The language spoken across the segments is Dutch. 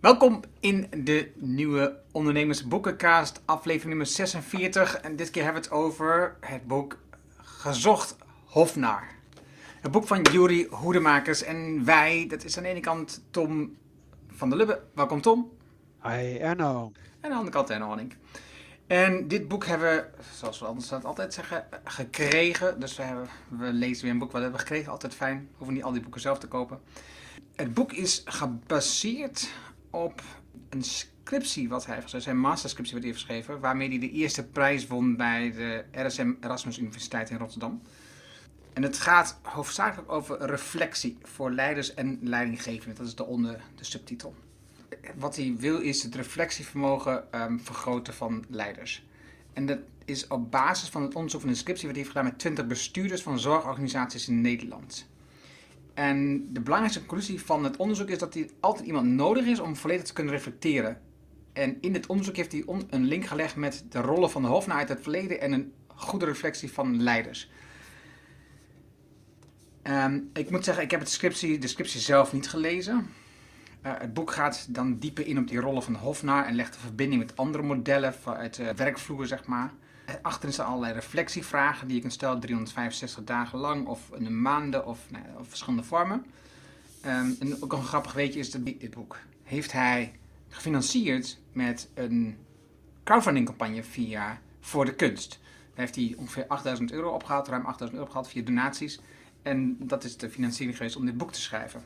Welkom in de nieuwe Ondernemersboekencast, aflevering nummer 46. En dit keer hebben we het over het boek Gezocht Hofnaar. Het boek van Jury Hoedemakers en wij, dat is aan de ene kant Tom van der Lubbe. Welkom Tom. Hi Erno. En aan de andere kant Erno Hanning. En dit boek hebben we, zoals we anders dat altijd zeggen, gekregen. Dus we, hebben, we lezen weer een boek wat we hebben gekregen. Altijd fijn. We hoeven niet al die boeken zelf te kopen. Het boek is gebaseerd op een scriptie wat hij heeft. Zijn masterscriptie wat hij heeft geschreven. Waarmee hij de eerste prijs won bij de RSM Erasmus Universiteit in Rotterdam. En het gaat hoofdzakelijk over reflectie voor leiders en leidinggevenden. Dat is de onder de subtitel. Wat hij wil is het reflectievermogen ehm, vergroten van leiders. En dat is op basis van het onderzoek van de scriptie wat hij heeft gedaan met 20 bestuurders van zorgorganisaties in Nederland. En de belangrijkste conclusie van het onderzoek is dat er altijd iemand nodig is om volledig te kunnen reflecteren. En in dit onderzoek heeft hij een link gelegd met de rollen van de hofnaar uit het verleden en een goede reflectie van leiders. Ehm, ik moet zeggen, ik heb het scriptie, de scriptie zelf niet gelezen. Eh, het boek gaat dan dieper in op die rollen van de hofnaar en legt de verbinding met andere modellen uit de werkvloer, zeg maar. Eh, Achterin staan allerlei reflectievragen die je kunt stellen 365 dagen lang of in een maanden of, nou, of verschillende vormen. Ehm, en ook een grappig weetje is dat dit boek heeft hij gefinancierd met een crowdfundingcampagne via Voor de Kunst. Daar heeft hij ongeveer 8000 euro opgehaald, ruim 8000 euro opgehaald via donaties. En dat is de financiering geweest om dit boek te schrijven.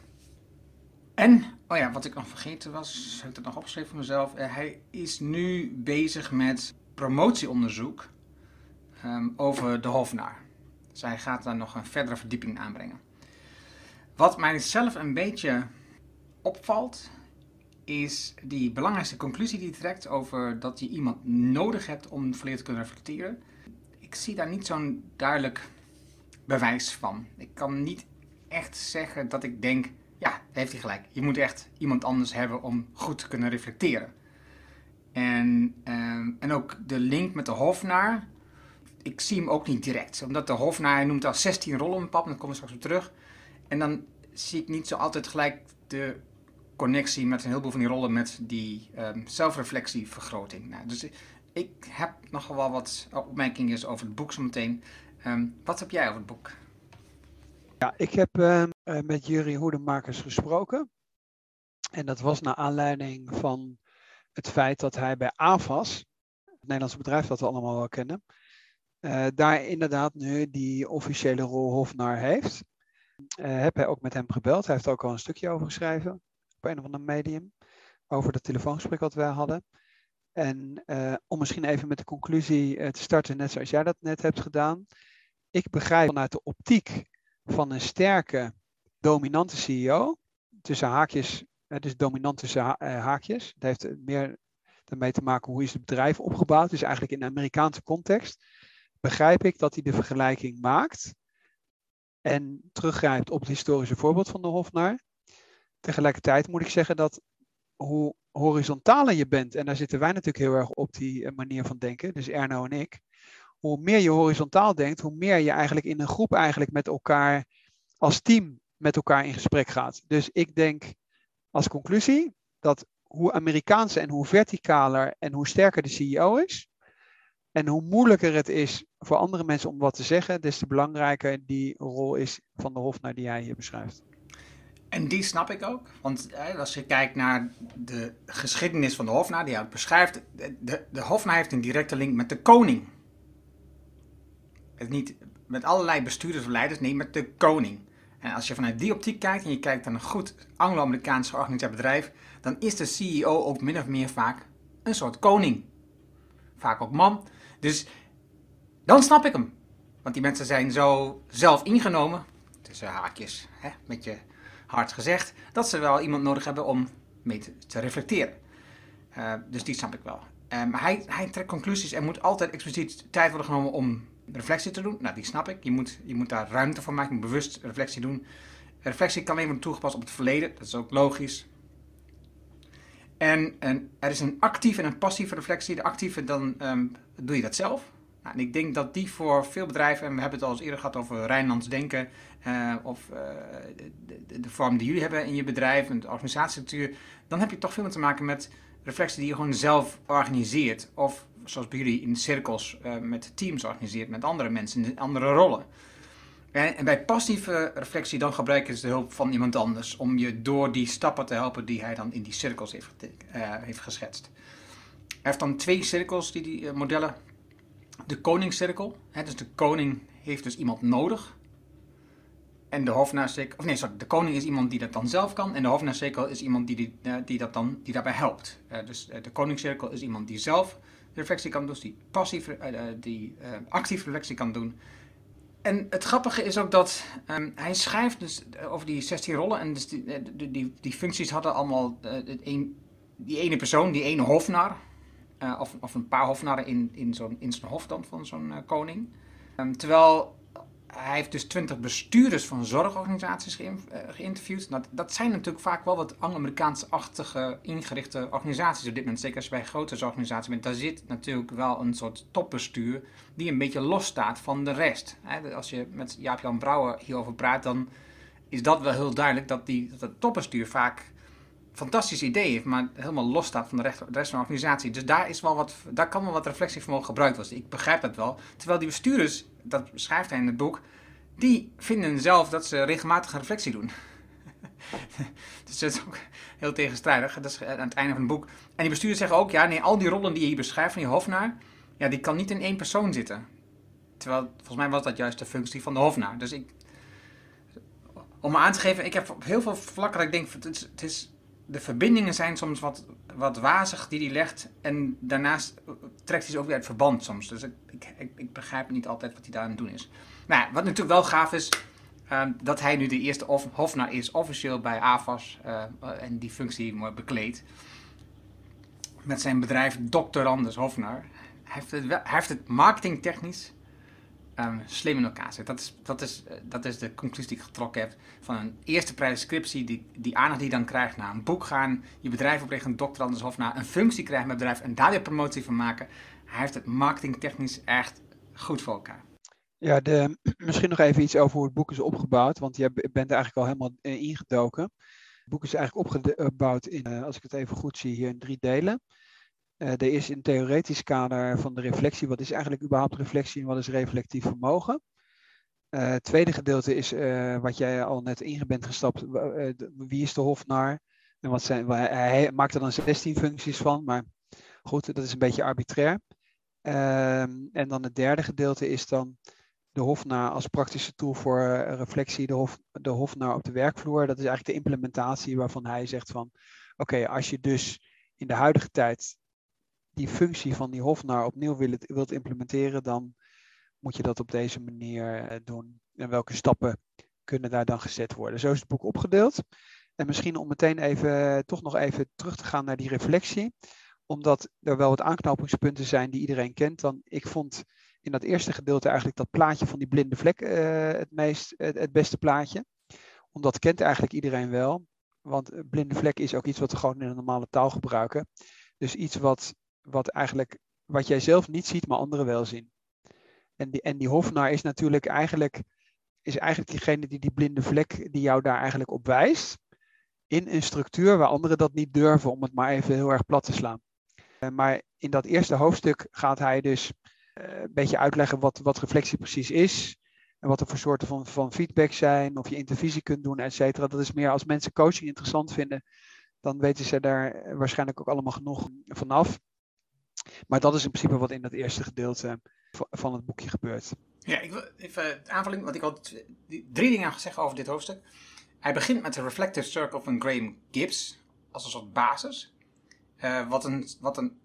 En, oh ja, wat ik nog vergeten was, heb ik het nog opgeschreven voor mezelf. Eh, hij is nu bezig met promotieonderzoek ehm, over de Hofnaar. Hij gaat daar nog een verdere verdieping aanbrengen. Wat mij zelf een beetje opvalt, is die belangrijkste conclusie die hij trekt over dat je iemand nodig hebt om volledig te kunnen reflecteren. Ik zie daar niet zo'n duidelijk bewijs van. Ik kan niet echt zeggen dat ik denk, ja, heeft hij gelijk. Je moet echt iemand anders hebben om goed te kunnen reflecteren. En, ehm, en ook de link met de hofnaar, ik zie hem ook niet direct. Omdat de hofnaar, noemt al 16 rollen op pap, daar komen we straks op terug. En dan zie ik niet zo altijd gelijk de connectie met een heleboel van die rollen met die ehm, zelfreflectievergroting. Nou, dus ik heb nogal wel wat opmerkingen over het boek zometeen. Ehm wat heb jij over het boek? Ja, ik heb ehm, eh, met Jury Hoedemakers gesproken. En dat was naar aanleiding van het feit dat hij bij AVAS, het Nederlandse bedrijf dat we allemaal wel kennen, eh, daar inderdaad nu die officiële rol hofnaar heeft. Eh, heb hij ook met hem gebeld. Hij heeft ook al een stukje over geschreven op een of ander medium. Over dat telefoongesprek wat wij hadden. En eh, om misschien even met de conclusie te starten, net zoals jij dat net hebt gedaan. Ik begrijp vanuit de optiek van een sterke, dominante CEO, tussen haakjes, dus dominant tussen ha- haakjes. Dat heeft meer daarmee te maken hoe is het bedrijf opgebouwd. Dus eigenlijk in de Amerikaanse context begrijp ik dat hij de vergelijking maakt en teruggrijpt op het historische voorbeeld van de Hofnaar. Tegelijkertijd moet ik zeggen dat hoe horizontaler je bent, en daar zitten wij natuurlijk heel erg op die eh, manier van denken, dus Erno en ik, hoe meer je horizontaal denkt, hoe meer je eigenlijk in een groep eigenlijk met elkaar als team met elkaar in gesprek gaat. Dus ik denk als conclusie dat hoe Amerikaanse en hoe verticaler en hoe sterker de CEO is, en hoe moeilijker het is voor andere mensen om wat te zeggen, des te belangrijker die rol is van de hofnaar die jij hier beschrijft. En die snap ik ook. Want als je kijkt naar de geschiedenis van de hofnaar, die hij beschrijft, de, de, heeft een directe link met de koning. Het niet met allerlei bestuurders of leiders, nee, met de koning. En als je vanuit die optiek kijkt en je kijkt naar een goed Anglo-Amerikaans georganiseerd bedrijf, dan is de CEO ook min of meer vaak een soort koning. Vaak ook man. Dus dan snap ik hem. Want die mensen zijn zo zelf ingenomen, tussen haakjes, hè, met je hard gezegd, dat ze wel iemand nodig hebben om mee te, te reflecteren. Uh, dus die snap ik wel. Maar hij, hij trekt conclusies. Er moet altijd expliciet tijd worden genomen om reflectie te doen. Nou, die snap ik. Je moet, je moet daar ruimte voor maken. Je moet bewust reflectie doen. Reflectie kan alleen worden toegepast op het verleden. Dat is ook logisch. En, en er is een actieve en een passieve reflectie. De actieve, dan um, doe je dat zelf. Nou, en ik denk dat die voor veel bedrijven, en we hebben het al eens eerder gehad over Rijnlands denken, uh, of uh, de, de, de, vorm die jullie hebben in je bedrijf, en de organisatiestructuur, dan heb je toch veel meer te maken met reflectie die je gewoon zelf organiseert. Of zoals bij jullie in cirkels uh, met teams organiseert, met andere mensen in andere rollen. En, bij passieve reflectie dan gebruiken ze de hulp van iemand anders om je door die stappen te helpen die hij dan in die cirkels heeft, heeft geschetst. Hij heeft dan twee cirkels, die, die modellen de koningscirkel. Hè, dus de koning heeft dus iemand nodig. En de hofnaarcirkel, of nee, sorry, de koning is iemand die dat dan zelf kan. En de hofnaarcirkel is iemand die, die, eh, die, dat dan, die daarbij helpt. Dus de koningscirkel is iemand die zelf reflectie kan doen, dus die passief, die actief reflectie kan doen. En het grappige is ook dat um, hij schrijft dus over die 16 rollen. En dus die, die, die, die functies hadden allemaal een, die ene persoon, die ene hofnaar. Uh, of, of, een paar hofnarren in, in zo'n in zijn hof dan van zo'n koning. Um, terwijl hij heeft dus twintig bestuurders van zorgorganisaties ge, uh, geïnterviewd. Nou, dat zijn natuurlijk vaak wel wat Anglo-Amerikaanse-achtige ingerichte organisaties op dit moment. Zeker als je bij grote zorgorganisaties bent. Daar zit natuurlijk wel een soort topbestuur die een beetje los staat van de rest. Als je met Jaap-Jan Brouwer hierover praat, dan is dat wel heel duidelijk dat, die, dat het topbestuur vaak fantastisch idee heeft, maar helemaal los staat van de rest, de rest van de organisatie. Dus daar, is wel wat, daar kan wel wat reflectievermogen gebruikt worden. Ik begrijp dat wel. Terwijl die bestuurders, dat schrijft hij in het boek, die vinden zelf dat ze regelmatig een reflectie doen. dus dat is ook heel tegenstrijdig. Dat is aan het einde van het boek. En die bestuurders zeggen ook, ja, nee, al die rollen die je hier beschrijft van die hofnaar, ja, die kan niet in één persoon zitten. Terwijl, volgens mij was dat juist de functie van de hofnaar. Dus ik, om aan te geven, ik heb op heel veel vlakken dat ik denk, het is, het is de verbindingen zijn soms wat, wat wazig die hij legt. En daarnaast trekt hij ze ook weer uit verband soms. Dus ik, ik, ik begrijp niet altijd wat hij daar aan het doen is. Maar ja, wat natuurlijk wel gaaf is, uh, dat hij nu de eerste of, hofnaar is officieel bij AFAS. Uh, en die functie bekleedt. Met zijn bedrijf Dr. Anders Hofnaar. Hij heeft het, heeft het marketingtechnisch um, slim in elkaar zit. Dat is, dat, is, eh, dat is de conclusie die ik getrokken heb van een eerste prescriptie, die, die aandacht die je dan krijgt naar een boek gaan, je bedrijf oprichten, een of naar een functie krijgen met bedrijf en daar weer promotie van maken. Hij heeft het marketingtechnisch echt goed voor elkaar. Ja, de, misschien nog even iets over hoe het boek is opgebouwd, want je bent er eigenlijk al helemaal ingedoken. Het boek is eigenlijk opgebouwd in, eh, als ik het even goed zie, hier in drie delen. Uh, er is een theoretisch kader van de reflectie. Wat is eigenlijk überhaupt reflectie en wat is reflectief vermogen? Uh, het tweede gedeelte is uh, wat jij al net in bent gestapt. wie is de hofnar? En wat zijn, hij maakt er dan 16 functies van, maar goed, dat is een beetje arbitrair. Ehm, en dan het derde gedeelte is dan de hofnar als praktische tool voor reflectie, de, hof, de hofnar op de werkvloer. Dat is eigenlijk de implementatie waarvan hij zegt van, oké, als je dus in de huidige tijd die functie van die hofnar opnieuw wilt, implementeren, dan moet je dat op deze manier eh, doen. En welke stappen kunnen daar dan gezet worden? Zo is het boek opgedeeld. En misschien om meteen even, toch nog even terug te gaan naar die reflectie. Omdat er wel wat aanknopingspunten zijn die iedereen kent. Dan, ik vond in dat eerste gedeelte eigenlijk dat plaatje van die blinde vlek uh, het, meest, het, het, beste plaatje. Omdat kent eigenlijk iedereen wel. Want blinde vlek is ook iets wat we gewoon in een normale taal gebruiken. Dus iets wat wat eigenlijk, wat jij zelf niet ziet, maar anderen wel zien. En die, en die hofnaar is natuurlijk eigenlijk, is eigenlijk diegene die die blinde vlek, die jou daar eigenlijk op wijst, in een structuur waar anderen dat niet durven, om het maar even heel erg plat te slaan. Uh, maar in dat eerste hoofdstuk gaat hij dus uh, een beetje uitleggen wat, wat reflectie precies is. En wat er voor soorten van, van feedback zijn, of je intervisie kunt doen, et cetera. Dat is meer als mensen coaching interessant vinden, dan weten ze daar waarschijnlijk ook allemaal genoeg vanaf. Maar dat is in principe wat in dat eerste gedeelte van het boekje gebeurt. Ja, ik wil even aanvulling, want ik had drie dingen zeggen over dit hoofdstuk. Hij begint met de Reflective Circle van Graham Gibbs als een soort basis. Uh, wat een, wat een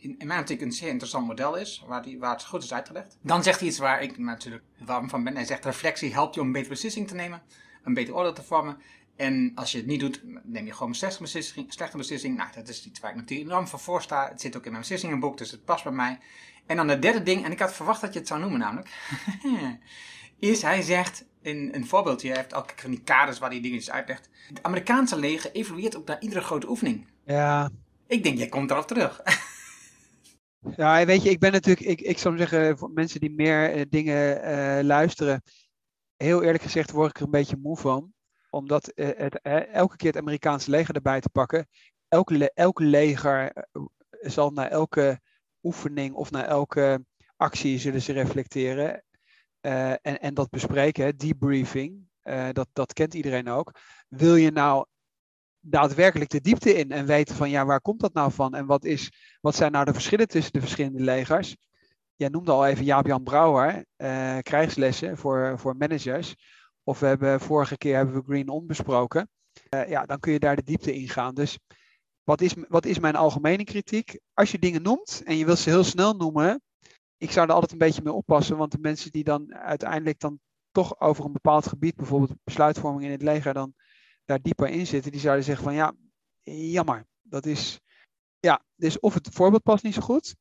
in, mijn optiek een zeer interessant model is, waar, die, waar het goed is uitgelegd. Dan zegt hij iets waar ik natuurlijk warm van ben. Hij zegt reflectie helpt je om een betere beslissing te nemen, een beter oordeel te vormen en als je het niet doet, neem je gewoon een slechte beslissing. Slechte beslissing. Nou, dat is iets waar ik natuurlijk enorm voor voor sta. Het zit ook in mijn beslissingenboek, dus het past bij mij. En dan het derde ding, en ik had verwacht dat je het zou noemen namelijk, is hij zegt, in een voorbeeldje, hij heeft elke keer van die kaders waar hij dingetjes uitlegt. Het Amerikaanse leger evolueert ook naar iedere grote oefening. Ja. Ik denk, jij komt erop terug. Ja, weet je, ik ben natuurlijk, ik, ik zou zeggen, voor mensen die meer uh, dingen uh, luisteren, heel eerlijk gezegd word ik er een beetje moe van. Omdat uh, het, elke keer het Amerikaanse leger erbij te pakken. Elke, elke leger zal na elke oefening of na elke actie zullen ze reflecteren. en, en dat bespreken, debriefing, dat, dat kent iedereen ook. Wil je nou daadwerkelijk de diepte in en weten van ja, waar komt dat nou van en wat, is, wat zijn nou de verschillen tussen de verschillende legers. Jij noemde al even Jaap-Jan Brouwer, uh, krijgslessen voor, voor managers. Of we hebben vorige keer hebben we Green On besproken. Uh, ja, dan kun je daar de diepte in gaan. Dus wat is, wat is mijn algemene kritiek? Als je dingen noemt en je wilt ze heel snel noemen, ik zou er altijd een beetje mee oppassen, want de mensen die dan uiteindelijk dan toch over een bepaald gebied, bijvoorbeeld besluitvorming in het leger, dan daar dieper in zitten, die zouden zeggen van ja, jammer. Dat is, ja, dus of het voorbeeld past niet zo goed,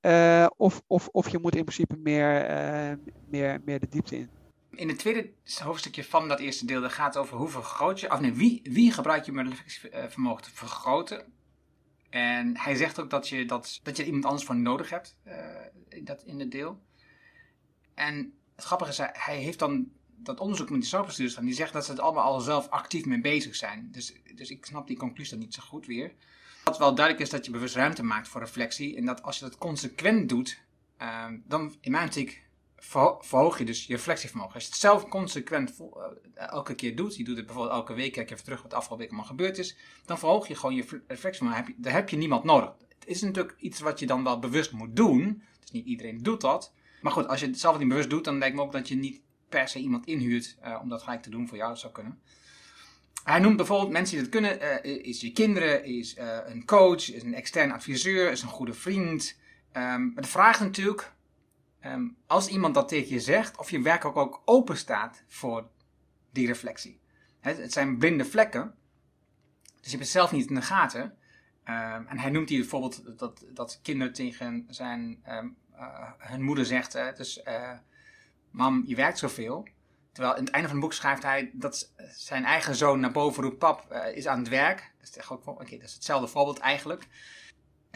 uh, of, of, of je moet in principe meer, uh, meer, meer de diepte in. In het tweede hoofdstukje van dat eerste deel, gaat over hoe vergroot je, of nee, wie, wie gebruik je om reflectievermogen te vergroten. En hij zegt ook dat je, dat, dat je er iemand anders voor nodig hebt uh, in, dat, in het deel. En het grappige is, hij heeft dan dat onderzoek met de zorgbestuurders die zegt dat ze het allemaal al zelf actief mee bezig zijn. Dus, dus ik snap die conclusie dan niet zo goed weer. Wat wel duidelijk is dat je bewust ruimte maakt voor reflectie. En dat als je dat consequent doet, um, dan in mijn optiek verhoog je dus je reflectievermogen. Als je het zelf consequent uh, elke keer doet, je doet het bijvoorbeeld elke week, kijk even terug wat de afgelopen week allemaal gebeurd is, dan verhoog je gewoon je reflectievermogen. Daar heb je niemand nodig. Het is natuurlijk iets wat je dan wel bewust moet doen. Dus niet iedereen doet dat. Maar goed, als je het zelf niet bewust doet, dan lijkt me ook dat je niet per se iemand inhuurt uh, om dat gelijk te doen voor jou. Dat zou kunnen. Hij noemt bijvoorbeeld mensen die dat kunnen. Uh, is je kinderen, is een coach, is een extern adviseur, is een goede vriend. Um, maar de vraag natuurlijk, um, als iemand dat tegen je zegt, of je werkelijk ook open staat voor die reflectie. Het, zijn blinde vlekken, dus je het zelf niet in de gaten. Um, en hij noemt hier bijvoorbeeld dat, dat kinderen tegen zijn, hun moeder zegt, dus mam, je werkt zoveel. Terwijl in het einde van het boek schrijft hij dat zijn eigen zoon naar boven roept, pap uh, is aan het werk. Dat is, ook, okay, dat is hetzelfde voorbeeld eigenlijk.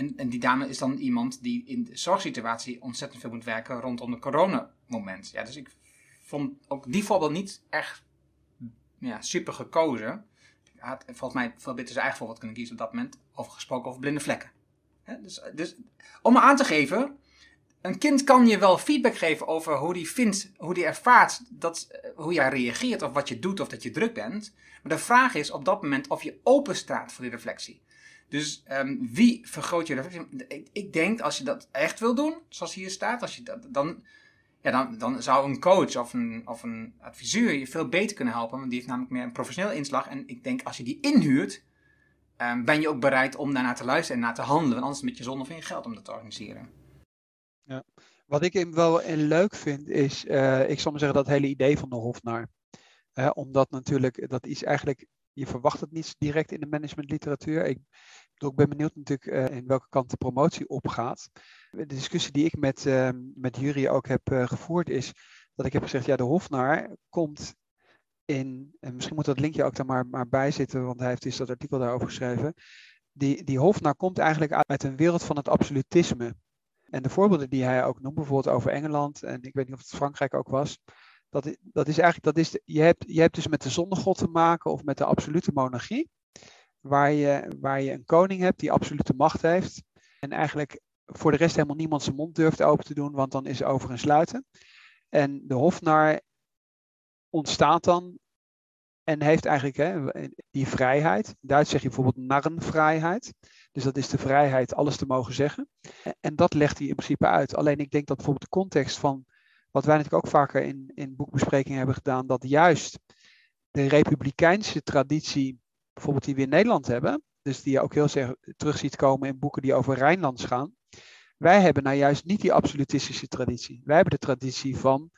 En, en, die dame is dan iemand die in de zorgsituatie ontzettend veel moet werken rondom het coronamoment. Ja, dus ik vond ook die voorbeeld niet echt ja, super gekozen. Had volgens mij veel beter zijn eigen voorbeeld kunnen kiezen op dat moment. Over gesproken over blinde vlekken. dus, dus om aan te geven een kind kan je wel feedback geven over hoe die vindt, hoe die ervaart, dat, eh, hoe jij reageert of wat je doet of dat je druk bent. Maar de vraag is op dat moment of je open staat voor die reflectie. Dus um, wie vergroot je reflectie? Ik, denk als je dat echt wil doen, zoals hier staat, als je dat, dan, ja, dan, dan zou een coach of een, of een adviseur je veel beter kunnen helpen. Want die heeft namelijk meer een professioneel inslag. En ik denk als je die inhuurt, um, ben je ook bereid om daarnaar te luisteren en naar te handelen. Want anders met je zonde van je geld om dat te organiseren. Ja. Wat ik wel leuk vind is, uh, ik zal maar zeggen, dat hele idee van de Hofnaar. Uh, omdat natuurlijk, dat is eigenlijk, je verwacht het niet direct in de managementliteratuur. Ik, ik ben benieuwd natuurlijk uh, in welke kant de promotie opgaat. De discussie die ik met, ehm, met jury ook heb gevoerd is, dat ik heb gezegd, ja, de Hofnaar komt in, en misschien moet dat linkje ook daar maar, maar bij zitten, want hij heeft dus dat artikel daarover geschreven. Die, die Hofnaar komt eigenlijk uit een wereld van het absolutisme. En de voorbeelden die hij ook noemt, bijvoorbeeld over Engeland, en ik weet niet of het Frankrijk ook was, dat, dat is eigenlijk, dat is je, hebt, je hebt dus met de zonnegod te maken of met de absolute monarchie, waar je, waar je een koning hebt die absolute macht heeft en eigenlijk voor de rest helemaal niemand zijn mond durft open te doen, want dan is over en sluiten. En de hofnar ontstaat dan en heeft eigenlijk hè, die vrijheid. In Duits zeg je bijvoorbeeld narrenvrijheid. Dus dat is de vrijheid alles te mogen zeggen. En dat legt hij in principe uit. Alleen ik denk dat bijvoorbeeld de context van wat wij natuurlijk ook vaker in, in boekbesprekingen hebben gedaan, dat juist de republikeinse traditie, bijvoorbeeld die we in Nederland hebben, dus die je ook heel zeg, terug ziet komen in boeken die over Rijnlands gaan. Wij hebben nou juist niet die absolutistische traditie. Wij hebben de traditie van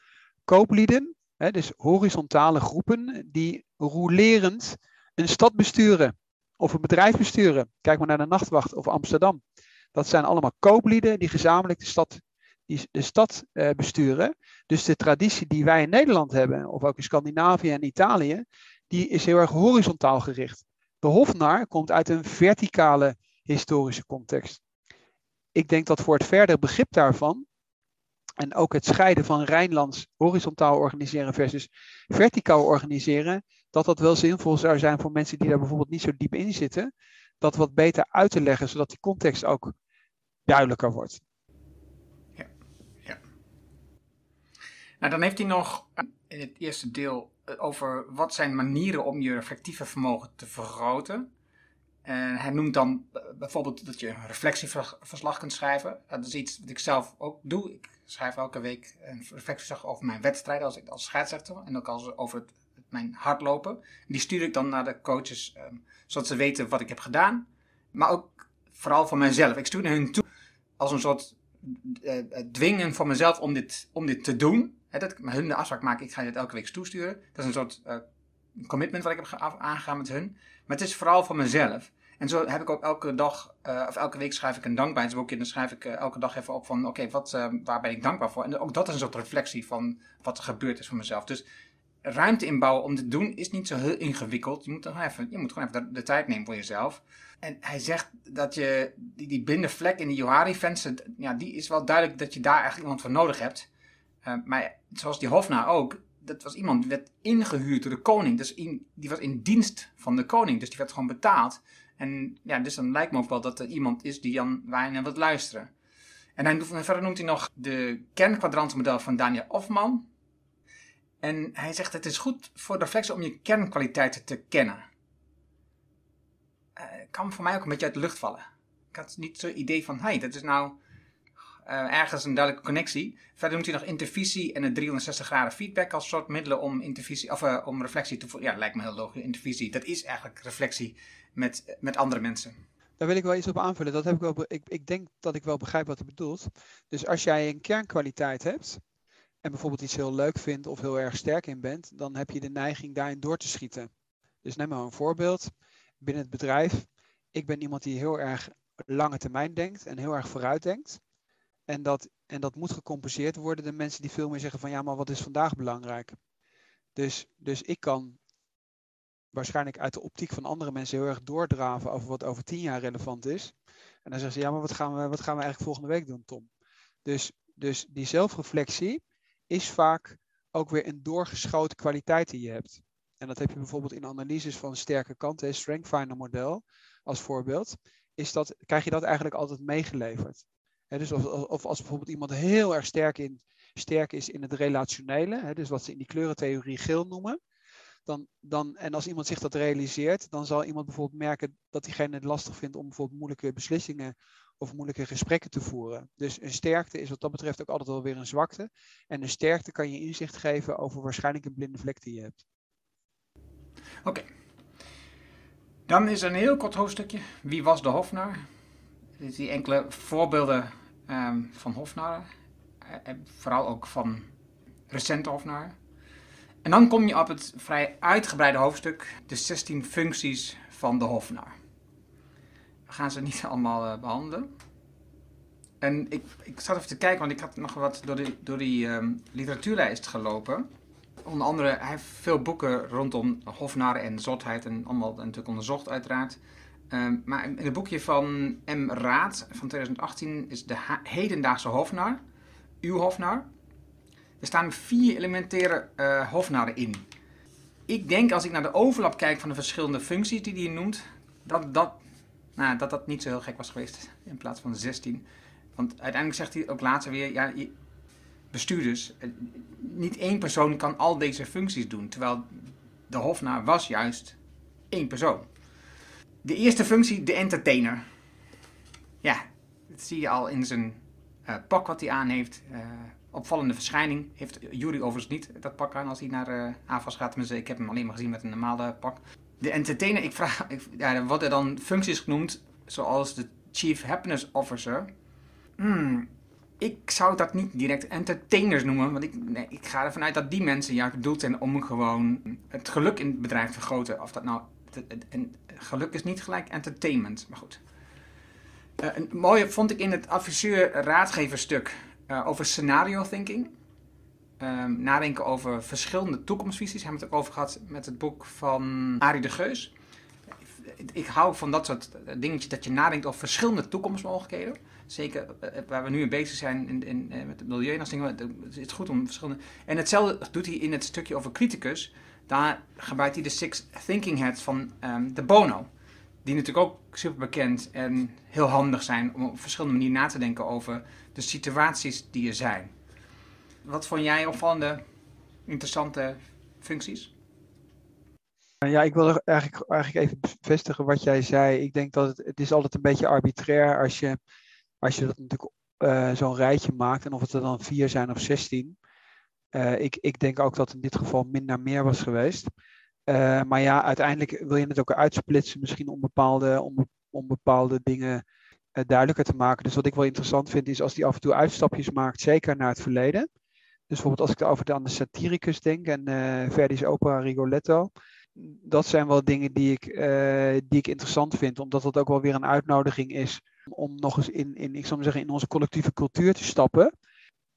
kooplieden, hè, dus horizontale groepen die rolerend een stad besturen of een bedrijf besturen. Kijk maar naar de Nachtwacht of Amsterdam. Dat zijn allemaal kooplieden die gezamenlijk de stad, de stad uh, besturen. Dus de traditie die wij in Nederland hebben, of ook in Scandinavië en Italië, die is heel erg horizontaal gericht. De hofnar komt uit een verticale historische context. ik denk dat voor het verder begrip daarvan en ook het scheiden van Rijnlands horizontaal organiseren versus verticaal organiseren, dat dat wel zinvol zou zijn voor mensen die daar bijvoorbeeld niet zo diep in zitten, dat wat beter uit te leggen, zodat die context ook duidelijker wordt. Ja, ja. Nou, dan heeft hij nog in het eerste deel over wat zijn manieren om je reflectieve vermogen te vergroten. En hij noemt dan bijvoorbeeld dat je een reflectieverslag kunt schrijven. Dat is iets wat ik zelf ook doe. Ik schrijf elke week een reflectieverslag over mijn wedstrijden als, ik, als scheidsrechter. En ook als, over het, mijn hardlopen. Die stuur ik dan naar de coaches, um, zodat ze weten wat ik heb gedaan. Maar ook vooral voor mijzelf. Ik stuur naar hun toe als een soort uh, dwingen van mezelf om dit, om dit te doen. Dat met hun de afspraak maak, ik ga dit elke week toesturen. Dat is een soort uh, commitment wat ik heb aangegaan met hun. Maar het is vooral voor mezelf. En zo heb ik ook elke dag, uh, of elke week schrijf ik een dankbaarheidsboekje. En dan schrijf ik uh, elke dag even op van, oké, wat, waar ben ik dankbaar voor? En ook dat is een soort reflectie van wat er gebeurd is voor mezelf. Dus ruimte inbouwen om te doen is niet zo heel ingewikkeld. Je moet, even, je moet gewoon even de, de, tijd nemen voor jezelf. En hij zegt dat je, die, die blinde vlek in de Johari-venster, ja, die is wel duidelijk dat je daar eigenlijk iemand voor nodig hebt. Maar zoals die Hofna ook, dat was iemand die werd ingehuurd door de koning. Dus in, die was in dienst van de koning. Dus die werd gewoon betaald. En ja, dus dan lijkt me ook wel dat er iemand is die aan naar wilt luisteren. En hij, verder noemt hij nog de kernkwadrantenmodel van Daniel Hofman. En hij zegt het is goed voor de reflectie om je kernkwaliteiten te kennen. Uh, kan voor mij ook een beetje uit de lucht vallen. Ik had niet zo'n idee van, hey, dat is nou uh, ergens een duidelijke connectie. Verder noemt hij nog intervisie en een 360 graden feedback als soort middelen om, intervisie, of, uh, om reflectie te voeren. Ja, lijkt me heel logisch. Intervisie, dat is eigenlijk reflectie met, met andere mensen. Daar wil ik wel iets op aanvullen. Dat heb ik, wel, ik, ik denk dat ik wel begrijp wat hij bedoelt. Dus als jij een kernkwaliteit hebt en bijvoorbeeld iets heel leuk vindt of heel erg sterk in bent, dan heb je de neiging daarin door te schieten. Dus neem maar een voorbeeld. Binnen het bedrijf, ik ben iemand die heel erg lange termijn denkt en heel erg vooruit denkt. En dat, en dat moet gecompenseerd worden de mensen die veel meer zeggen van ja, maar wat is vandaag belangrijk? Dus, dus ik kan waarschijnlijk uit de optiek van andere mensen heel erg doordraven over wat over tien jaar relevant is. En dan zeggen ze, ja, maar wat gaan we, wat gaan we eigenlijk volgende week doen, Tom? Dus, dus die zelfreflectie is vaak ook weer een doorgeschoten kwaliteit die je hebt. En dat heb je bijvoorbeeld in analyses van sterke kanten, het Strength Finder model als voorbeeld, is dat, krijg je dat eigenlijk altijd meegeleverd. Dus of, of, als bijvoorbeeld iemand heel erg sterk, in, sterk is in het relationele, dus wat ze in die kleurentheorie geel noemen, dan, dan, en als iemand zich dat realiseert, dan zal iemand bijvoorbeeld merken dat diegene het lastig vindt om bijvoorbeeld moeilijke beslissingen of moeilijke gesprekken te voeren. Dus een sterkte is wat dat betreft ook altijd wel weer een zwakte. En een sterkte kan je inzicht geven over waarschijnlijk een blinde vlek die je hebt. Oké. Dan is er een heel kort hoofdstukje. Wie was de Hofnar? Die enkele voorbeelden um, van Hofnar. Uh, vooral ook van recente Hofnar. En dan kom je op het vrij uitgebreide hoofdstuk, de 16 functies van de Hofnar. We gaan ze niet allemaal uh, behandelen. En ik, ik zat even te kijken, want ik had nog wat door, die, door die um, literatuurlijst gelopen. Onder andere, hij heeft veel boeken rondom Hofnar en zotheid en allemaal natuurlijk onderzocht uiteraard. Um, maar in het boekje van M. Raad van 2018 is de hedendaagse Hofnar, uw Hofnar. Er staan vier elementaire uh, hofnaren in. Ik denk als ik naar de overlap kijk van de verschillende functies die hij noemt, dat dat, nou, dat dat niet zo heel gek was geweest in plaats van 16. Want uiteindelijk zegt hij ook later weer, ja, bestuurders, eh, niet één persoon kan al deze functies doen. Terwijl de hofnaar was juist één persoon. De eerste functie, de entertainer. Ja, dat zie je al in zijn uh, pak wat hij aan heeft. Uh, opvallende verschijning. Heeft Jury overigens niet dat pak aan als hij naar uh, AFAS gaat. Tenminste, ik heb hem alleen maar gezien met een normale pak. De entertainer, ik vraag, ja, er worden dan functies genoemd, zoals de Chief Happiness Officer. Hmm, ik zou dat niet direct entertainers noemen, want ik, nee, ik ga ervan uit dat die mensen juist bedoeld zijn om gewoon het geluk in het bedrijf te vergroten. Of dat nou, en geluk is niet gelijk entertainment, maar goed. Uh, een mooie vond ik in het adviseur-raadgeverstuk uh, over scenario thinking. Um, nadenken over verschillende toekomstvisies. Hebben we het ook over gehad met het boek van Arie de Geus. ik hou van dat soort dingetjes dat je nadenkt over verschillende toekomstmogelijkheden. Zeker waar we nu in bezig zijn in, in, met het milieu en dat dingen. Het is goed om verschillende. En hetzelfde doet hij in het stukje over criticus. Daar gebruikt hij de Six Thinking Hats van um, de Bono. Die natuurlijk ook super bekend en heel handig zijn om op verschillende manieren na te denken over de situaties die er zijn. Wat vond jij opvallende, interessante functies? Ja, ik wil eigenlijk, eigenlijk even bevestigen wat jij zei. Ik denk dat het, het is altijd een beetje arbitrair als je, als je dat natuurlijk uh, zo'n rijtje maakt. En of het er dan vier zijn of zestien. Uh, ik, ik denk ook dat in dit geval minder meer was geweest. Uh, maar ja, uiteindelijk wil je het ook uitsplitsen, misschien om bepaalde, dingen uh, duidelijker te maken. Dus wat ik wel interessant vind, is als die af en toe uitstapjes maakt, zeker naar het verleden. Dus bijvoorbeeld als ik over de, aan de Satiricus denk en Verdi's opera Rigoletto. Dat zijn wel dingen die ik, die ik interessant vind, omdat dat ook wel weer een uitnodiging is om nog eens in, in, ik zou maar zeggen, in onze collectieve cultuur te stappen.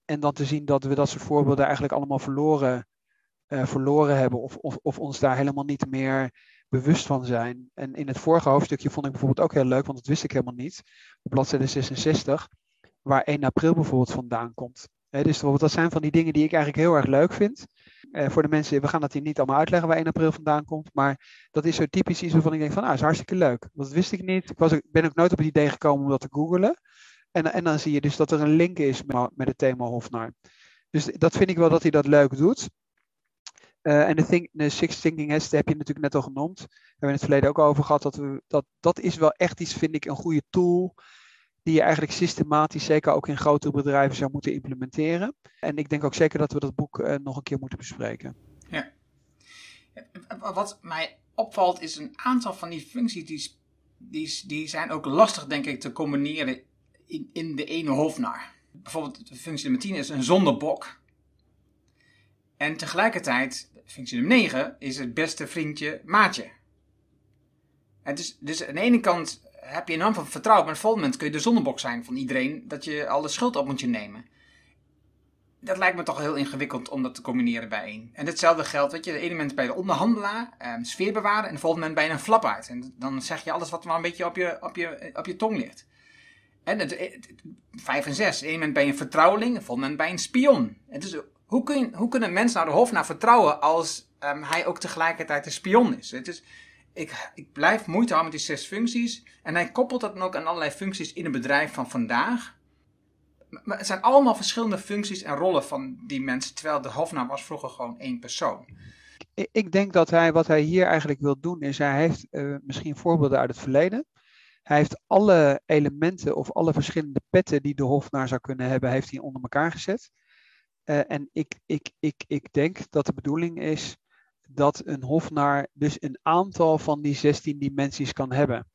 En dan te zien dat we dat soort voorbeelden eigenlijk allemaal verloren uh, verloren hebben of, of, of, ons daar helemaal niet meer bewust van zijn. En in het vorige hoofdstukje vond ik bijvoorbeeld ook heel leuk, want dat wist ik helemaal niet, op bladzijde 66, waar 1 april bijvoorbeeld vandaan komt. Dus bijvoorbeeld, dat zijn van die dingen die ik eigenlijk heel erg leuk vind. Uh, voor de mensen, we gaan dat hier niet allemaal uitleggen waar 1 april vandaan komt, maar dat is zo typisch iets waarvan ik denk van, ah, is hartstikke leuk. Dat wist ik niet. Ik was, ben ook nooit op het idee gekomen om dat te googlen. En, en dan zie je dus dat er een link is met, met het thema Hofnar. Dus dat vind ik wel dat hij dat leuk doet. Uh, en de, de Six Thinking Hats, heb je natuurlijk net al genoemd. Daar hebben we in het verleden ook over gehad. Dat, we, dat, dat is wel echt iets, vind ik, een goede tool. Die je eigenlijk systematisch, zeker ook in grotere bedrijven, zou moeten implementeren. En ik denk ook zeker dat we dat boek uh, nog een keer moeten bespreken. Ja. Wat mij opvalt, is een aantal van die functies die, die, die zijn ook lastig, denk ik, te combineren in, in de ene hoofdnaar. Bijvoorbeeld de functie nummer 10 is een zondebok. En tegelijkertijd functie nummer 9 is het beste vriendje maatje. Dus, dus aan de ene kant heb je enorm veel vertrouwen, maar op een volgende moment kun je de zonnebok zijn van iedereen dat je al de schuld op moet je nemen. Dat lijkt me toch heel ingewikkeld om dat te combineren bij één. En hetzelfde geldt, weet je, de ene moment bij de onderhandelaar, eh, sfeer bewaren, en de volgende moment bij een flap uit. En dan zeg je alles wat maar een beetje op je, op je, op je tong ligt. Het, het, vijf en zes. Ene moment bij een vertrouweling, de volgende moment bij een spion. Het is hoe, kun je, hoe kunnen mensen nou de Hofnaar vertrouwen als um, hij ook tegelijkertijd een spion is? Het is ik, ik blijf moeite houden met die zes functies. En hij koppelt dat dan ook aan allerlei functies in een bedrijf van vandaag. Maar het zijn allemaal verschillende functies en rollen van die mensen. Terwijl de Hofnaar was vroeger gewoon één persoon. Ik denk dat hij, wat hij hier eigenlijk wil doen, is hij heeft uh, misschien voorbeelden uit het verleden. Hij heeft alle elementen of alle verschillende petten die de Hofnaar zou kunnen hebben, heeft hij onder elkaar gezet. Uh, en ik, ik, ik, ik denk dat de bedoeling is dat een hofnaar dus een aantal van die 16 dimensies kan hebben.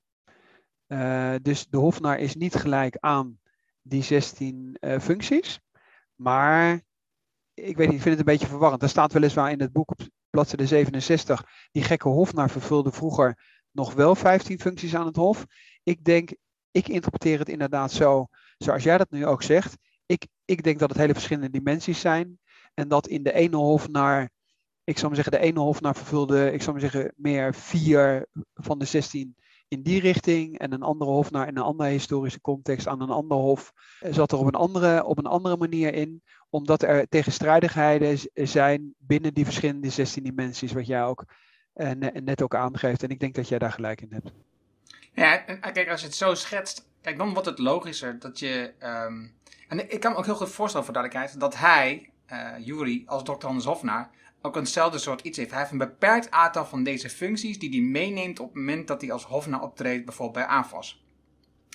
Uh, dus de hofnaar is niet gelijk aan die 16 uh, eh, functies, maar ik weet niet, ik vind het een beetje verwarrend. Er staat weliswaar in het boek op bladzijde 67, die gekke hofnaar vervulde vroeger nog wel 15 functies aan het hof. Ik denk, ik interpreteer het inderdaad zo, zoals jij dat nu ook zegt ik, ik denk dat het hele verschillende dimensies zijn. En dat in de ene hof naar, ik zou maar zeggen, de ene hof naar vervulde, ik zou maar zeggen, meer vier van de 16 in die richting. En een andere hof naar in een andere historische context aan een ander hof zat er op een andere, op een andere manier in. Omdat er tegenstrijdigheden zijn binnen die verschillende 16 dimensies, wat jij ook uh, net ook aangeeft. En ik denk dat jij daar gelijk in hebt. Ja, kijk, als je het zo schetst, kijk, dan wordt het logischer dat je. Um en ik kan me ook heel goed voorstellen voor duidelijkheid dat hij, uh, Jury, als dokter Hans Hofnaar, ook eenzelfde soort iets heeft. Hij heeft een beperkt aantal van deze functies die hij meeneemt op het moment dat hij als Hofnaar optreedt, bijvoorbeeld bij AFAS.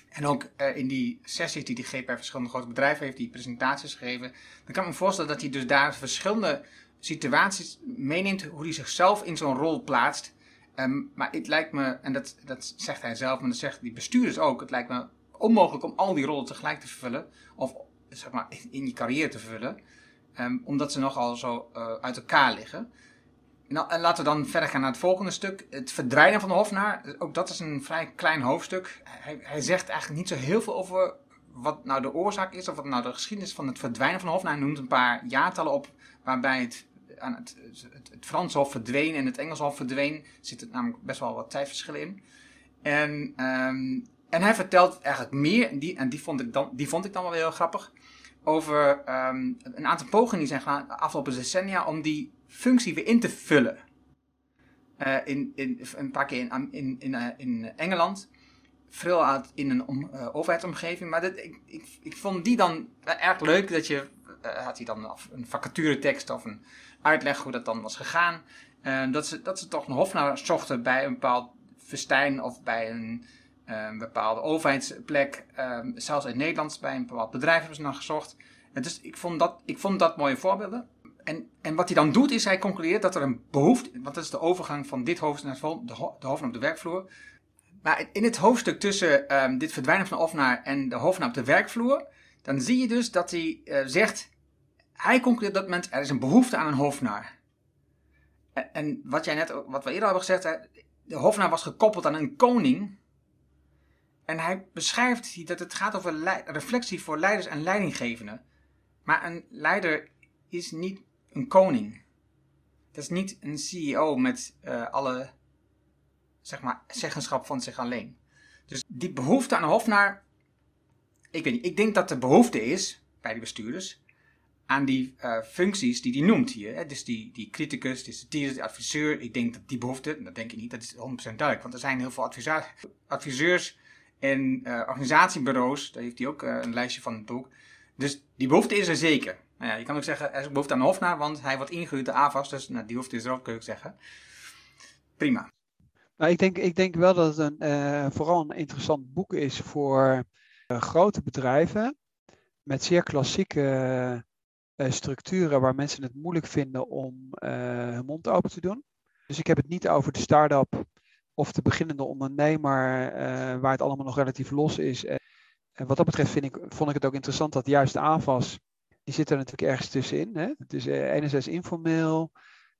En ook uh, in die sessies die hij geeft bij verschillende grote bedrijven, heeft hij presentaties gegeven. Dan kan ik me voorstellen dat hij dus daar verschillende situaties meeneemt, hoe hij zichzelf in zo'n rol plaatst. Um, maar het lijkt me, en dat, dat zegt hij zelf, maar dat zegt die bestuurders ook, het lijkt me onmogelijk om al die rollen tegelijk te vervullen. Of zeg maar, in je carrière te vullen. Um, omdat ze nogal zo uh, uit elkaar liggen. Nou, en laten we dan verder gaan naar het volgende stuk. Het verdwijnen van de hofnaar. Ook dat is een vrij klein hoofdstuk. Hij, hij zegt eigenlijk niet zo heel veel over wat nou de oorzaak is. Of wat nou de geschiedenis van het verdwijnen van de hofnaar. Hij noemt een paar jaartallen op waarbij het aan het, het, Franse hof verdween en het Engelse hof verdween. Er zitten namelijk best wel wat tijdverschillen in. En, ehm, en hij vertelt eigenlijk meer, en, die, en die, vond ik dan, die vond ik dan wel heel grappig, over ehm, een aantal pogingen die zijn gedaan de afgelopen decennia om die functie weer in te vullen. Uh, in, in, een paar keer in, in, uh, in Engeland. Veel uit in een om, uh, overheidsomgeving. Maar ik, ik, ik vond die dan erg leuk. Dat je, had hij dan een vacaturetekst of een uitleg hoe dat dan was gegaan. dat, ze, dat ze toch een hofnaar zochten bij een bepaald festijn of bij een, een bepaalde overheidsplek. zelfs in Nederland bij een bepaald bedrijf hebben ze naar gezocht. Dus ik vond dat, ik vond dat mooie voorbeelden en, en wat hij dan doet, is hij concludeert dat er een behoefte, want dat is de overgang van dit hoofdstuk naar de, ho de op de werkvloer. Maar in het hoofdstuk tussen dit verdwijnen van de hofnaar en de hoofdnaam op de werkvloer, dan zie je dus dat hij uh, zegt, hij concludeert op dat moment, er is een behoefte aan een hofnaar. En, wat jij net, wat we eerder hebben gezegd, de hofnaar was gekoppeld aan een koning. En hij beschrijft dat het gaat over reflectie voor leiders en leidinggevenden. Maar een leider is niet een koning. Dat is niet een CEO met uh, alle zeg maar, zeggenschap van zich alleen. Dus die behoefte aan een hofnaar, ik weet niet, ik denk dat de behoefte is bij de bestuurders aan die uh, functies die hij noemt hier. Dus die, die criticus, de satire, de adviseur. Ik denk dat die behoefte, dat denk ik niet, dat is 100% duidelijk. Want er zijn heel veel adviseurs en uh, organisatiebureaus, daar heeft hij ook uh, een lijstje van het boek. Dus die behoefte is er zeker. Nou ja, je kan ook zeggen, er is behoefte aan hofnaar, want hij wordt ingehuurd de AVAS, dus nou, die behoefte is er ook, kun je ook zeggen. Prima. Nou, ik, denk, ik denk wel dat het een, vooral een interessant boek is voor grote bedrijven met zeer klassieke uh, structuren waar mensen het moeilijk vinden om hun mond open te doen. Dus ik heb het niet over de start-up of de beginnende ondernemer waar het allemaal nog relatief los is. En wat dat betreft vind ik, vond ik het ook interessant dat juist de die zit er natuurlijk ergens tussenin. Hè? Het is enerzijds informeel,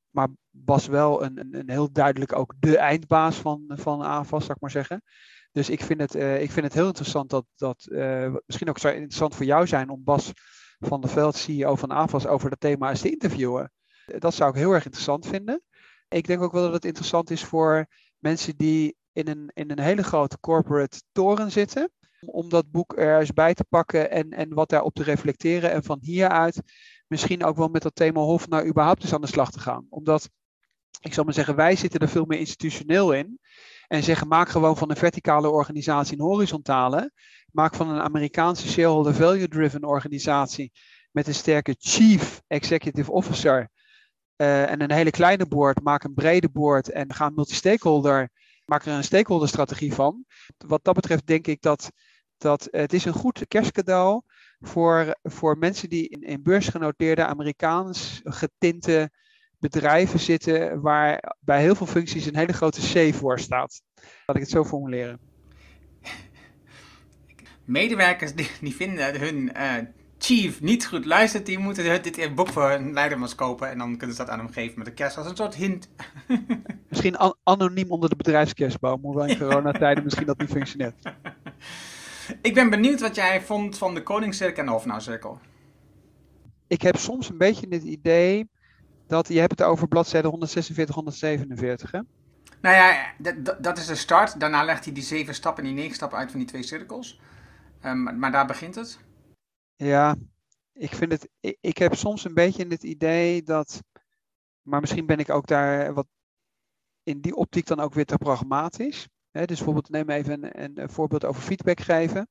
maar was wel een, een, heel duidelijk ook de eindbaas van, van AFAS, zou ik maar zeggen. Dus ik vind het, ik vind het heel interessant dat, dat misschien ook zou interessant voor jou zijn om Bas van der Veld, CEO van AFAS, over dat thema eens te interviewen. Dat zou ik heel erg interessant vinden. Ik denk ook wel dat het interessant is voor mensen die in een, in een hele grote corporate toren zitten om dat boek er eens bij te pakken en, en wat daarop te reflecteren. En van hieruit misschien ook wel met dat thema Hof naar überhaupt eens aan de slag te gaan. Omdat, ik zal maar zeggen, wij zitten er veel meer institutioneel in. En zeggen, maak gewoon van een verticale organisatie een horizontale. Maak van een Amerikaanse shareholder value-driven organisatie met een sterke chief executive officer uh, en een hele kleine board. Maak een brede board en ga multi-stakeholder. Maak er een stakeholder strategie van. Wat dat betreft denk ik dat dat het is een goed kerstcadeau voor, voor mensen die in, in beursgenoteerde Amerikaans getinte bedrijven zitten, waar bij heel veel functies een hele grote C voor staat. Laat ik het zo formuleren. Medewerkers die, die vinden hun uh, chief niet goed luistert, die moeten dit boek voor een leidermas kopen en dan kunnen ze dat aan hem geven met een kerst als een soort hint. misschien an anoniem onder de bedrijfskerstboom, hoewel in coronatijden misschien dat niet functioneert. Ik ben benieuwd wat jij vond van de Koningscirkel en de Hofnauwcirkel. Ik heb soms een beetje het idee dat je hebt het over bladzijde 146, 147. Hè? Nou ja, dat is de start. Daarna legt hij die zeven stappen en die negen stappen uit van die twee cirkels. Um, maar daar begint het. Ja, ik vind het. Ik, ik heb soms een beetje het idee dat. Maar misschien ben ik ook daar wat in die optiek dan ook weer te pragmatisch dus bijvoorbeeld neem even een, een, voorbeeld over feedback geven.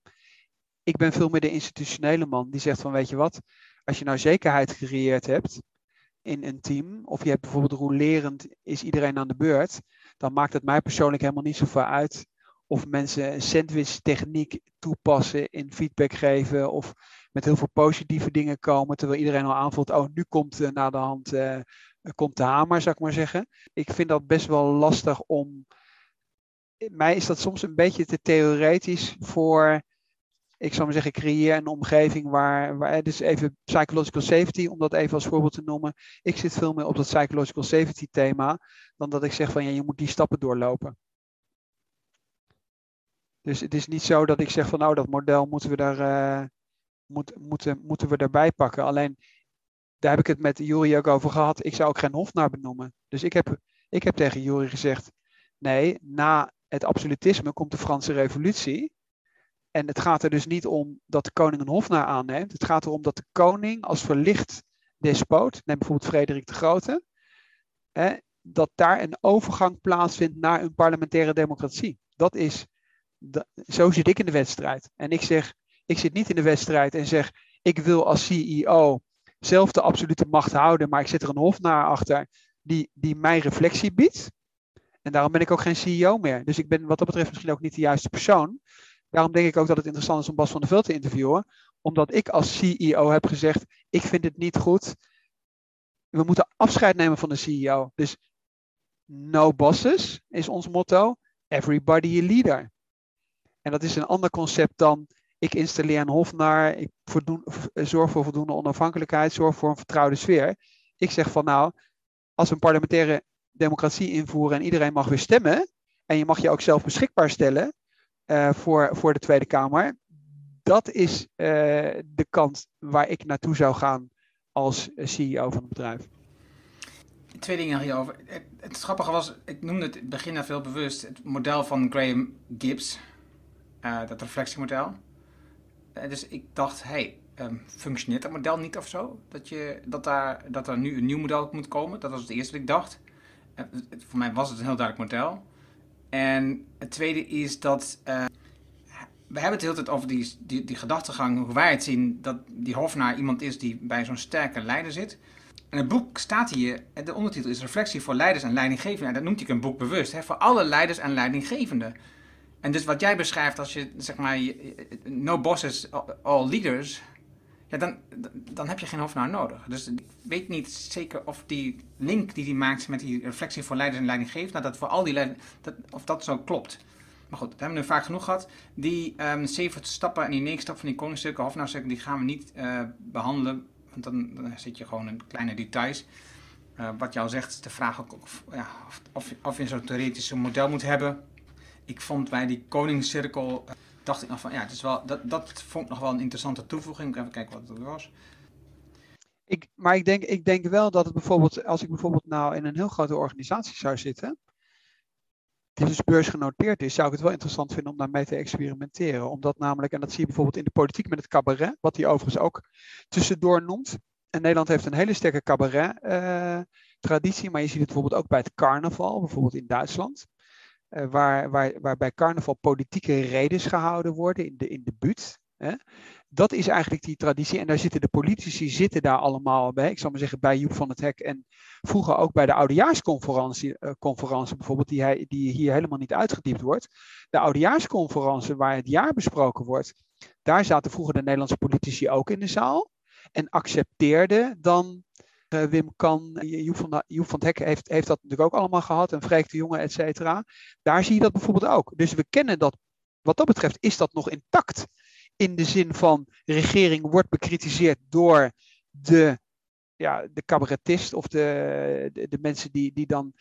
Ik ben veel meer de institutionele man die zegt van weet je wat, als je nou zekerheid gecreëerd hebt in een team, of je hebt bijvoorbeeld rolerend is iedereen aan de beurt, dan maakt het mij persoonlijk helemaal niet zoveel uit of mensen een sandwich techniek toepassen in feedback geven of met heel veel positieve dingen komen, terwijl iedereen al aanvoelt, oh nu komt uh, na de hand uh, komt de hamer, zou ik maar zeggen. Ik vind dat best wel lastig om mij is dat soms een beetje te theoretisch voor, ik zou maar zeggen, creëer een omgeving waar, waar, dus even psychological safety, om dat even als voorbeeld te noemen. Ik zit veel meer op dat psychological safety thema, dan dat ik zeg van ja, je moet die stappen doorlopen. Dus het is niet zo dat ik zeg van nou, dat model moeten we daar, moet, moeten, moeten we daarbij pakken. Alleen, daar heb ik het met Jury ook over gehad. Ik zou ook geen hofnaar benoemen. Dus ik heb, ik heb tegen Jury gezegd, nee, na het absolutisme komt de Franse Revolutie. En het gaat er dus niet om dat de koning een hofnaar aanneemt. Het gaat erom dat de koning als verlicht despoot, neem bijvoorbeeld Frederik de Grote, hè, dat daar een overgang plaatsvindt naar een parlementaire democratie. Dat is, zo zit ik in de wedstrijd. En ik zeg, ik zit niet in de wedstrijd en zeg, ik wil als CEO zelf de absolute macht houden, maar ik zet er een hofnaar achter die, die mij reflectie biedt. En daarom ben ik ook geen CEO meer. Dus ik ben wat dat betreft misschien ook niet de juiste persoon. Daarom denk ik ook dat het interessant is om Bas van der Veld te interviewen. Omdat ik als CEO heb gezegd, ik vind het niet goed. We moeten afscheid nemen van de CEO. Dus no bosses is ons motto. Everybody a leader. En dat is een ander concept dan ik installeer een hofnaar, ik zorg voor voldoende onafhankelijkheid, zorg voor een vertrouwde sfeer. Ik zeg van nou, als we een parlementaire democratie invoeren en iedereen mag weer stemmen, en je mag je ook zelf beschikbaar stellen uh, voor, voor de Tweede Kamer, dat is uh, de kant waar ik naartoe zou gaan als CEO van het bedrijf. Twee dingen hierover. Het, het grappige was, ik noemde het begin veel bewust, het model van Graham Gibbs, uh, dat reflectiemodel. dus ik dacht, hey, um, functioneert dat model niet of zo? Dat, je, dat, daar, dat er nu een nieuw model moet komen? Dat was het eerste wat ik dacht. Voor mij was het een heel duidelijk model. En het tweede is dat. Uh, we hebben het de hele tijd over die, die, die gedachtegang, hoe wij het zien, dat die Hofnaar iemand is die bij zo'n sterke leider zit. En het boek staat hier, de ondertitel is Reflectie voor leiders en leidinggevenden. En dat noemt hij een boek bewust, hè, voor alle leiders en leidinggevenden. En dus wat jij beschrijft als je, zeg maar, no bosses, all leaders, dan, dan heb je geen Hofnaar nodig. Dus ik weet niet zeker of die link die hij maakt met die reflectie voor leiders en leidinggevenden, nou, dat voor al die leiders, dat, of dat zo klopt. Maar goed, dat hebben we nu vaak genoeg gehad. Die um, zeven stappen en die negen stappen van die koningsstukken, hofnaarstukken, die gaan we niet uh, behandelen. Want dan, zit je gewoon in kleine details. Uh, wat jou zegt, de vraag ook of, ja, of, of, of je zo'n theoretisch model moet hebben. Ik vond bij die koningscirkel, uh, dacht ik nog van, ja, het is wel, dat, dat vond ik nog wel een interessante toevoeging. Even kijken wat het was. Ik, maar ik denk, ik denk wel dat het bijvoorbeeld, als ik bijvoorbeeld nou in een heel grote organisatie zou zitten, die dus beursgenoteerd is, zou ik het wel interessant vinden om daarmee te experimenteren. Omdat namelijk, en dat zie je bijvoorbeeld in de politiek met het cabaret, wat hij overigens ook tussendoor noemt. En Nederland heeft een hele sterke cabaret-traditie, maar je ziet het bijvoorbeeld ook bij het carnaval, bijvoorbeeld in Duitsland. Uh, waar, waar, waar bij carnaval politieke redes gehouden worden in de, in de buurt. Dat is eigenlijk die traditie. En daar zitten de politici zitten daar allemaal bij. Ik zal maar zeggen bij Joep van het Hek. En vroeger ook bij de oudejaarsconferentie conferentie bijvoorbeeld, die, hij, die hier helemaal niet uitgediept wordt. De oudejaarsconferentie waar het jaar besproken wordt. Daar zaten vroeger de Nederlandse politici ook in de zaal. En accepteerden dan Wim Kan, Joep van, Joep van het heeft, heeft dat natuurlijk ook allemaal gehad. En Freek de Jonge, et cetera. Daar zie je dat bijvoorbeeld ook. Dus we kennen dat, wat dat betreft is dat nog intact in de zin van regering wordt bekritiseerd door de, ja, de cabaretist of de, de, mensen die, die dan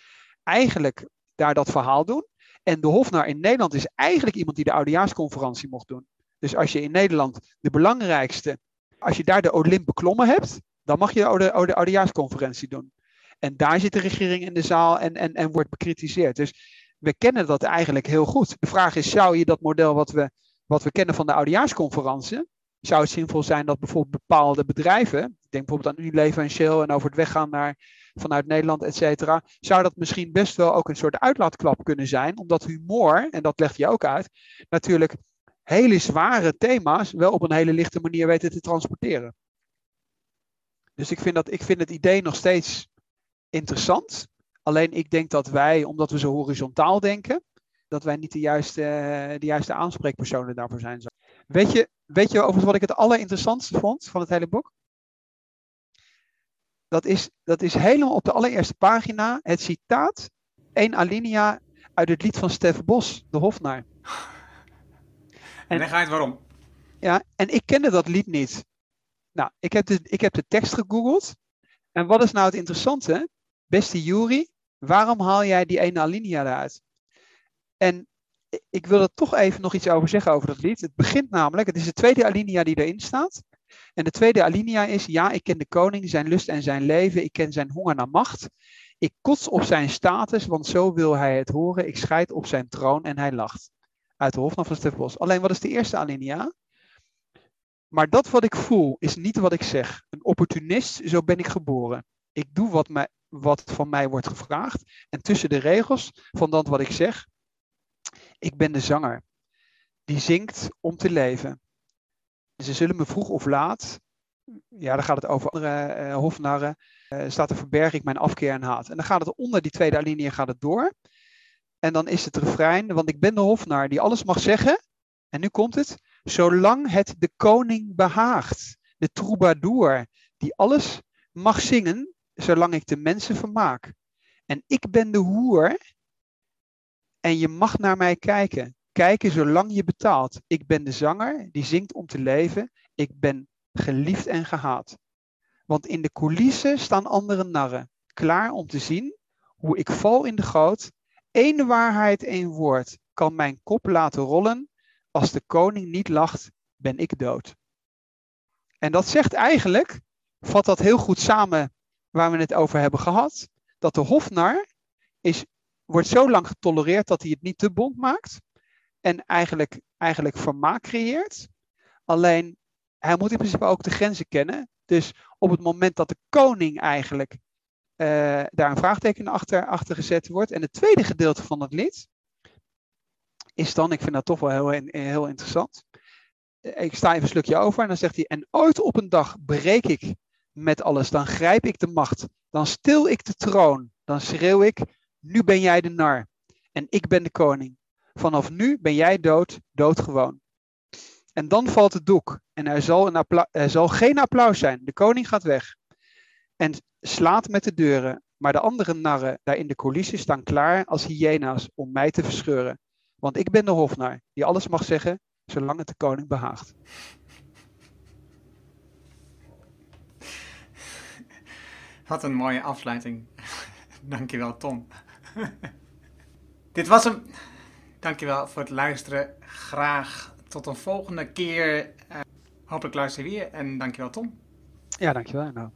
eigenlijk daar dat verhaal doen. En de hofnaar in Nederland is eigenlijk iemand die de oudejaarsconferentie mocht doen. Dus als je in Nederland de belangrijkste, als je daar de Olymp beklommen hebt, dan mag je de, oude, oude, doen. En daar zit de regering in de zaal en, en, en wordt bekritiseerd. Dus we kennen dat eigenlijk heel goed. De vraag is, zou je dat model wat we wat we kennen van de oudejaarsconferentie, zou het zinvol zijn dat bijvoorbeeld bepaalde bedrijven, ik denk bijvoorbeeld aan Unilever en Shell en over het weggaan naar, vanuit Nederland, et cetera, zou dat misschien best wel ook een soort uitlaatklap kunnen zijn, omdat humor, en dat legt je ook uit, natuurlijk hele zware thema's wel op een hele lichte manier weten te transporteren. Dus ik vind, dat, ik vind het idee nog steeds interessant. Alleen ik denk dat wij, omdat we zo horizontaal denken, dat wij niet de juiste, de juiste aanspreekpersonen daarvoor zijn. Weet je, weet je overigens wat ik het allerinteressantste vond van het hele boek? Dat is, dat is helemaal op de allereerste pagina het citaat, één alinea uit het lied van Stef Bos, de Hofnaar. En, dan ga je het waarom. Ja, en ik kende dat lied niet. Nou, ik heb de, ik heb de tekst gegoogeld. En wat is nou het interessante? Beste Jury, waarom haal jij die ene alinea eruit? En ik wil er toch even nog iets over zeggen over dat lied. Het begint namelijk, het is de tweede alinea die erin staat. En de tweede alinea is, ja, ik ken de koning, zijn lust en zijn leven. Ik ken zijn honger naar macht. Ik kots op zijn status, want zo wil hij het horen. Ik scheid op zijn troon en hij lacht. Uit de Hofnar van Stef Alleen wat is de eerste alinea? Maar dat wat ik voel is niet wat ik zeg. Een opportunist, zo ben ik geboren. Ik doe wat, mij, wat van mij wordt gevraagd. En tussen de regels van dat wat ik zeg, ik ben de zanger. Die zingt om te leven. Ze zullen me vroeg of laat, ja, dan gaat het over andere uh, hofnarren, uh, staat er verberg ik mijn afkeer en haat. En dan gaat het onder die tweede alinea gaat het door. En dan is het refrein, want ik ben de hofnar die alles mag zeggen. En nu komt het, zolang het de koning behaagt. De troubadour die alles mag zingen, zolang ik de mensen vermaak. En ik ben de hoer en je mag naar mij kijken. Kijken zolang je betaalt. Ik ben de zanger die zingt om te leven. Ik ben geliefd en gehaat. Want in de coulissen staan andere narren, klaar om te zien hoe ik val in de goot. Eén waarheid, één woord kan mijn kop laten rollen. Als de koning niet lacht, ben ik dood. En dat zegt eigenlijk, vat dat heel goed samen waar we het over hebben gehad, dat de hofnar is, wordt zo lang getolereerd dat hij het niet te bond maakt en eigenlijk, eigenlijk vermaak creëert. Alleen hij moet in principe ook de grenzen kennen. Dus op het moment dat de koning eigenlijk uh, daar een vraagteken achter, achter gezet wordt. En het tweede gedeelte van het lied is dan, ik vind dat toch wel heel, heel interessant. Ik sta even een slukje over en dan zegt hij, en ooit op een dag breek ik met alles, dan grijp ik de macht, dan stil ik de troon, dan schreeuw ik, nu ben jij de nar en ik ben de koning. Vanaf nu ben jij dood, doodgewoon. En dan valt het doek en er zal, een er zal geen applaus zijn. De koning gaat weg en slaat met de deuren. Maar de andere narren daar in de coulissen staan klaar als hyena's om mij te verscheuren. Want ik ben de hofnar die alles mag zeggen zolang het de koning behaagt. Wat een mooie afsluiting. Dankjewel, Tom. Dit was hem. Dankjewel voor het luisteren. Graag tot een volgende keer. Uh, hopelijk luister je weer. En dankjewel, Tom. Ja, dankjewel. Nou.